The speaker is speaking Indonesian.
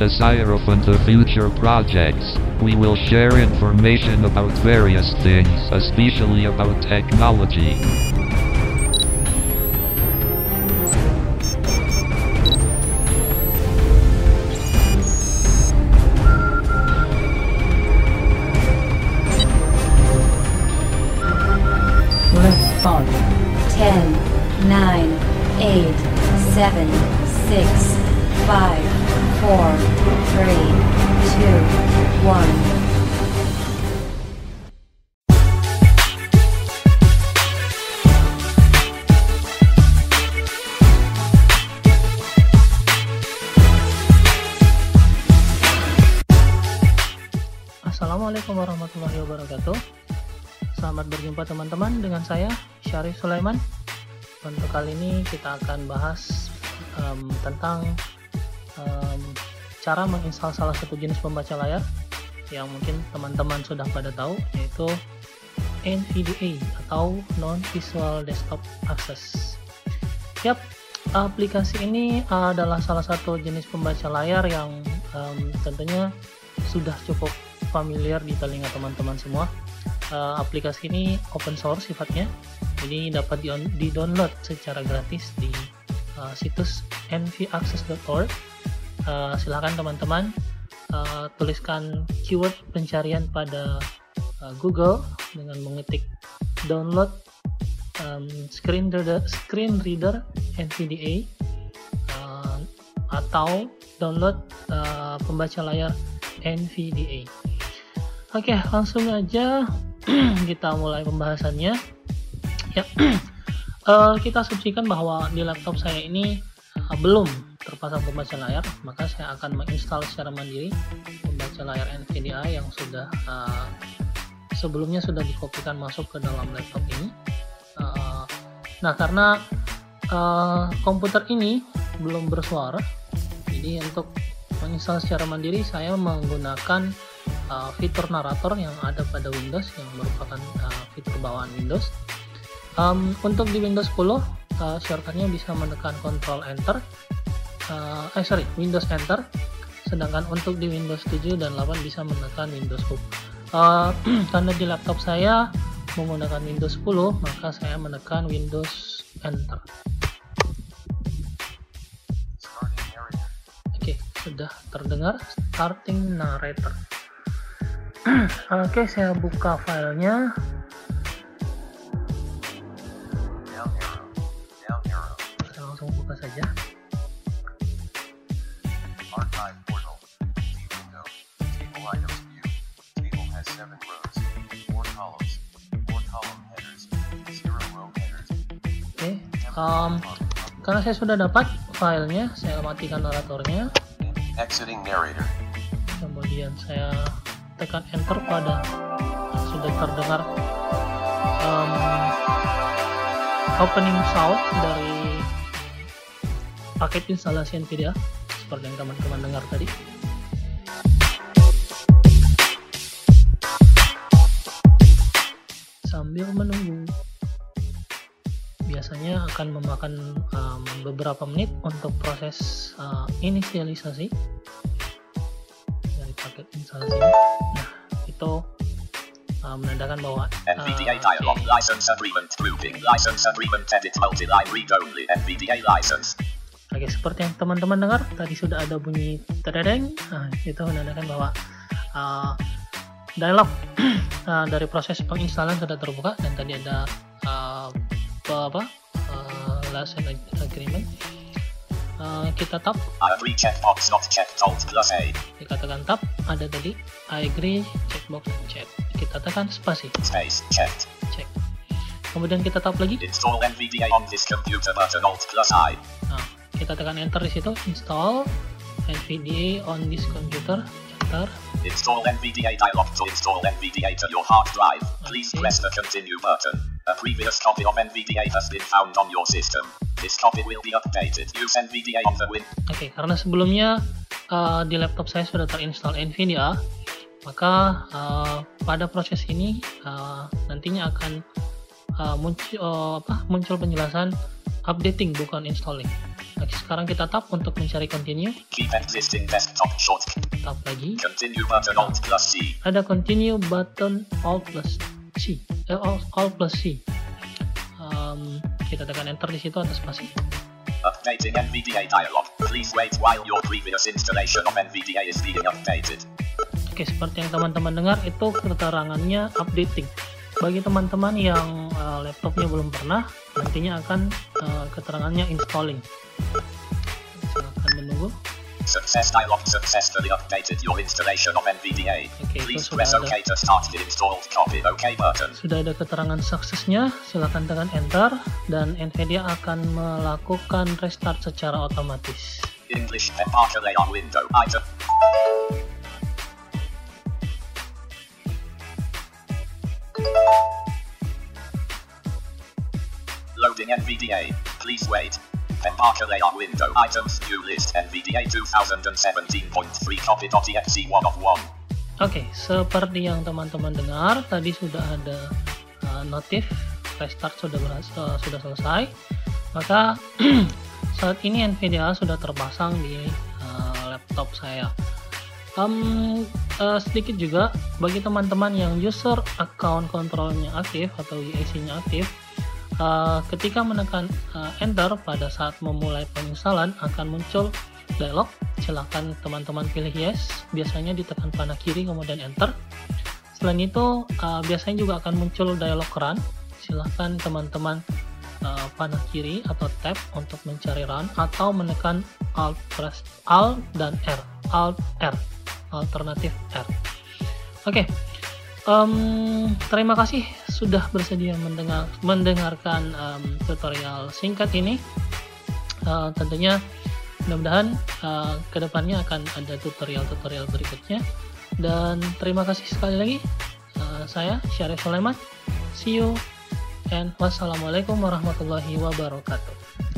desire open to future projects. We will share information about various things, especially about technology. 2, 1. Assalamualaikum warahmatullahi wabarakatuh. Selamat berjumpa teman-teman dengan saya Syarif Sulaiman. Untuk kali ini kita akan bahas em, tentang em, cara menginstal salah satu jenis pembaca layar yang mungkin teman-teman sudah pada tahu yaitu NVDA atau Non Visual Desktop Access. Yap, aplikasi ini adalah salah satu jenis pembaca layar yang em, tentunya sudah cukup familiar di telinga teman-teman semua. Eh, aplikasi ini open source sifatnya, jadi dapat di- di-download secara gratis di eh, situs nvaccess.org. Eh, silahkan teman-teman eh, tuliskan keyword pencarian pada eh, Google dengan mengetik download em, screen reader screen reader NVDA eh, atau download eh, pembaca layar NVDA. Oke, langsung aja kita mulai pembahasannya. Ya, eh, kita asumsikan bahwa di laptop saya ini eh, belum terpasang pembaca layar, maka saya akan menginstal secara mandiri pembaca layar NVDA yang sudah eh, sebelumnya sudah dikopikan masuk ke dalam laptop ini. Eh, nah, karena eh, komputer ini belum bersuara, jadi untuk menginstal secara mandiri saya menggunakan uh, fitur narator yang ada pada Windows yang merupakan uh, fitur bawaan Windows. Um, untuk di Windows 10 uh, shortcutnya bisa menekan Ctrl Enter, uh, eh sorry Windows Enter, sedangkan untuk di Windows 7 dan 8 bisa menekan Windows Home. Uh, karena di laptop saya menggunakan Windows 10 maka saya menekan Windows Enter. Oke, sudah terdengar starting narrator. Oke, saya buka filenya. Kita langsung buka saja. Archive portal. View window. Table items view. Table has seven rows. Four columns. Four column headers. Zero row headers. Oke, um, karena saya sudah dapat filenya, saya matikan naratornya. Exiting narrator. Kemudian saya tekan enter pada sudah terdengar um, opening sound dari paket instalasi NVIDIA seperti yang teman-teman dengar tadi. Sambil menunggu, biasanya akan memakan um, beberapa menit untuk proses uh, inisialisasi dari paket instalasi. Nah, itu uh, menandakan bahwa uh, NVDA dialog license agreement grouping license agreement edit multi-line read only NVDA license Oke, seperti yang teman-teman dengar, tadi sudah ada bunyi tedeng. Nah, itu menandakan bahwa uh, dialog uh, dari proses penginstalan sudah terbuka dan tadi ada uh, apa uh, license agreement. Uh, kita tap, agree checkbox not checked alt plus A dikatakan tap, ada tadi I agree, checkbox check. Kita tekan spasi, space checked check. Kemudian kita tap lagi, install NVDA on this computer button alt plus I kita tekan enter di situ, install NVDA on this computer, enter. install NVDA dialog to install NVDA to your hard drive. Please Okay. press the continue button. A previous copy of NVDA has been found on your system. This copy will be updated. Use NVDA on the win. Oke, karena sebelumnya uh, di laptop saya sudah terinstall NVIDIA, maka uh, pada proses ini uh, nantinya akan uh, muncul uh, apa muncul penjelasan updating bukan installing. Oke, sekarang kita tap untuk mencari continue. Keep existing desktop shortcut. Tap lagi. Continue button Alt plus C. Ada continue button Alt plus C. Eh, Alt, Alt plus C. Um, kita tekan enter di situ atau spasi. Updating NVDA dialog. Please wait while your previous installation of NVDA is being updated. Oke, seperti yang teman-teman dengar itu keterangannya updating. Bagi teman-teman yang uh, laptopnya belum pernah, nantinya akan uh, keterangannya installing. Silahkan menunggu. Success dialog successfully updated your installation of NVDA. Itu Please press ada. OK to start the installed copy OK button. Sudah ada keterangan suksesnya, silakan tekan enter dan NVIDIA akan melakukan restart secara otomatis. English Parker layout window item. NVDA. Please wait. Parker layout window items new list NVDA 2017.3 copy.exe 1 of 1. Oke, seperti yang teman-teman dengar, tadi sudah ada uh, notif restart sudah berhasil, uh, sudah selesai. Maka saat ini NVIDIA sudah terpasang di uh, laptop saya. Um, uh, sedikit juga bagi teman-teman yang user account controlnya aktif atau IAC-nya aktif, uh, ketika menekan uh, enter pada saat memulai penginstalan akan muncul dialog. Silahkan teman-teman pilih yes. Biasanya ditekan panah kiri kemudian enter. Selain itu uh, biasanya juga akan muncul dialog run. Silahkan teman-teman uh, panah kiri atau tab untuk mencari run atau menekan alt press alt dan r. Alt r alternatif r. Oke Em, terima kasih sudah bersedia mendengar mendengarkan em, tutorial singkat ini. Uh, tentunya mudah-mudahan uh, ke depannya akan ada tutorial-tutorial berikutnya. Dan terima kasih sekali lagi Uh, saya Syarif Sulaiman. See you and wassalamualaikum warahmatullahi wabarakatuh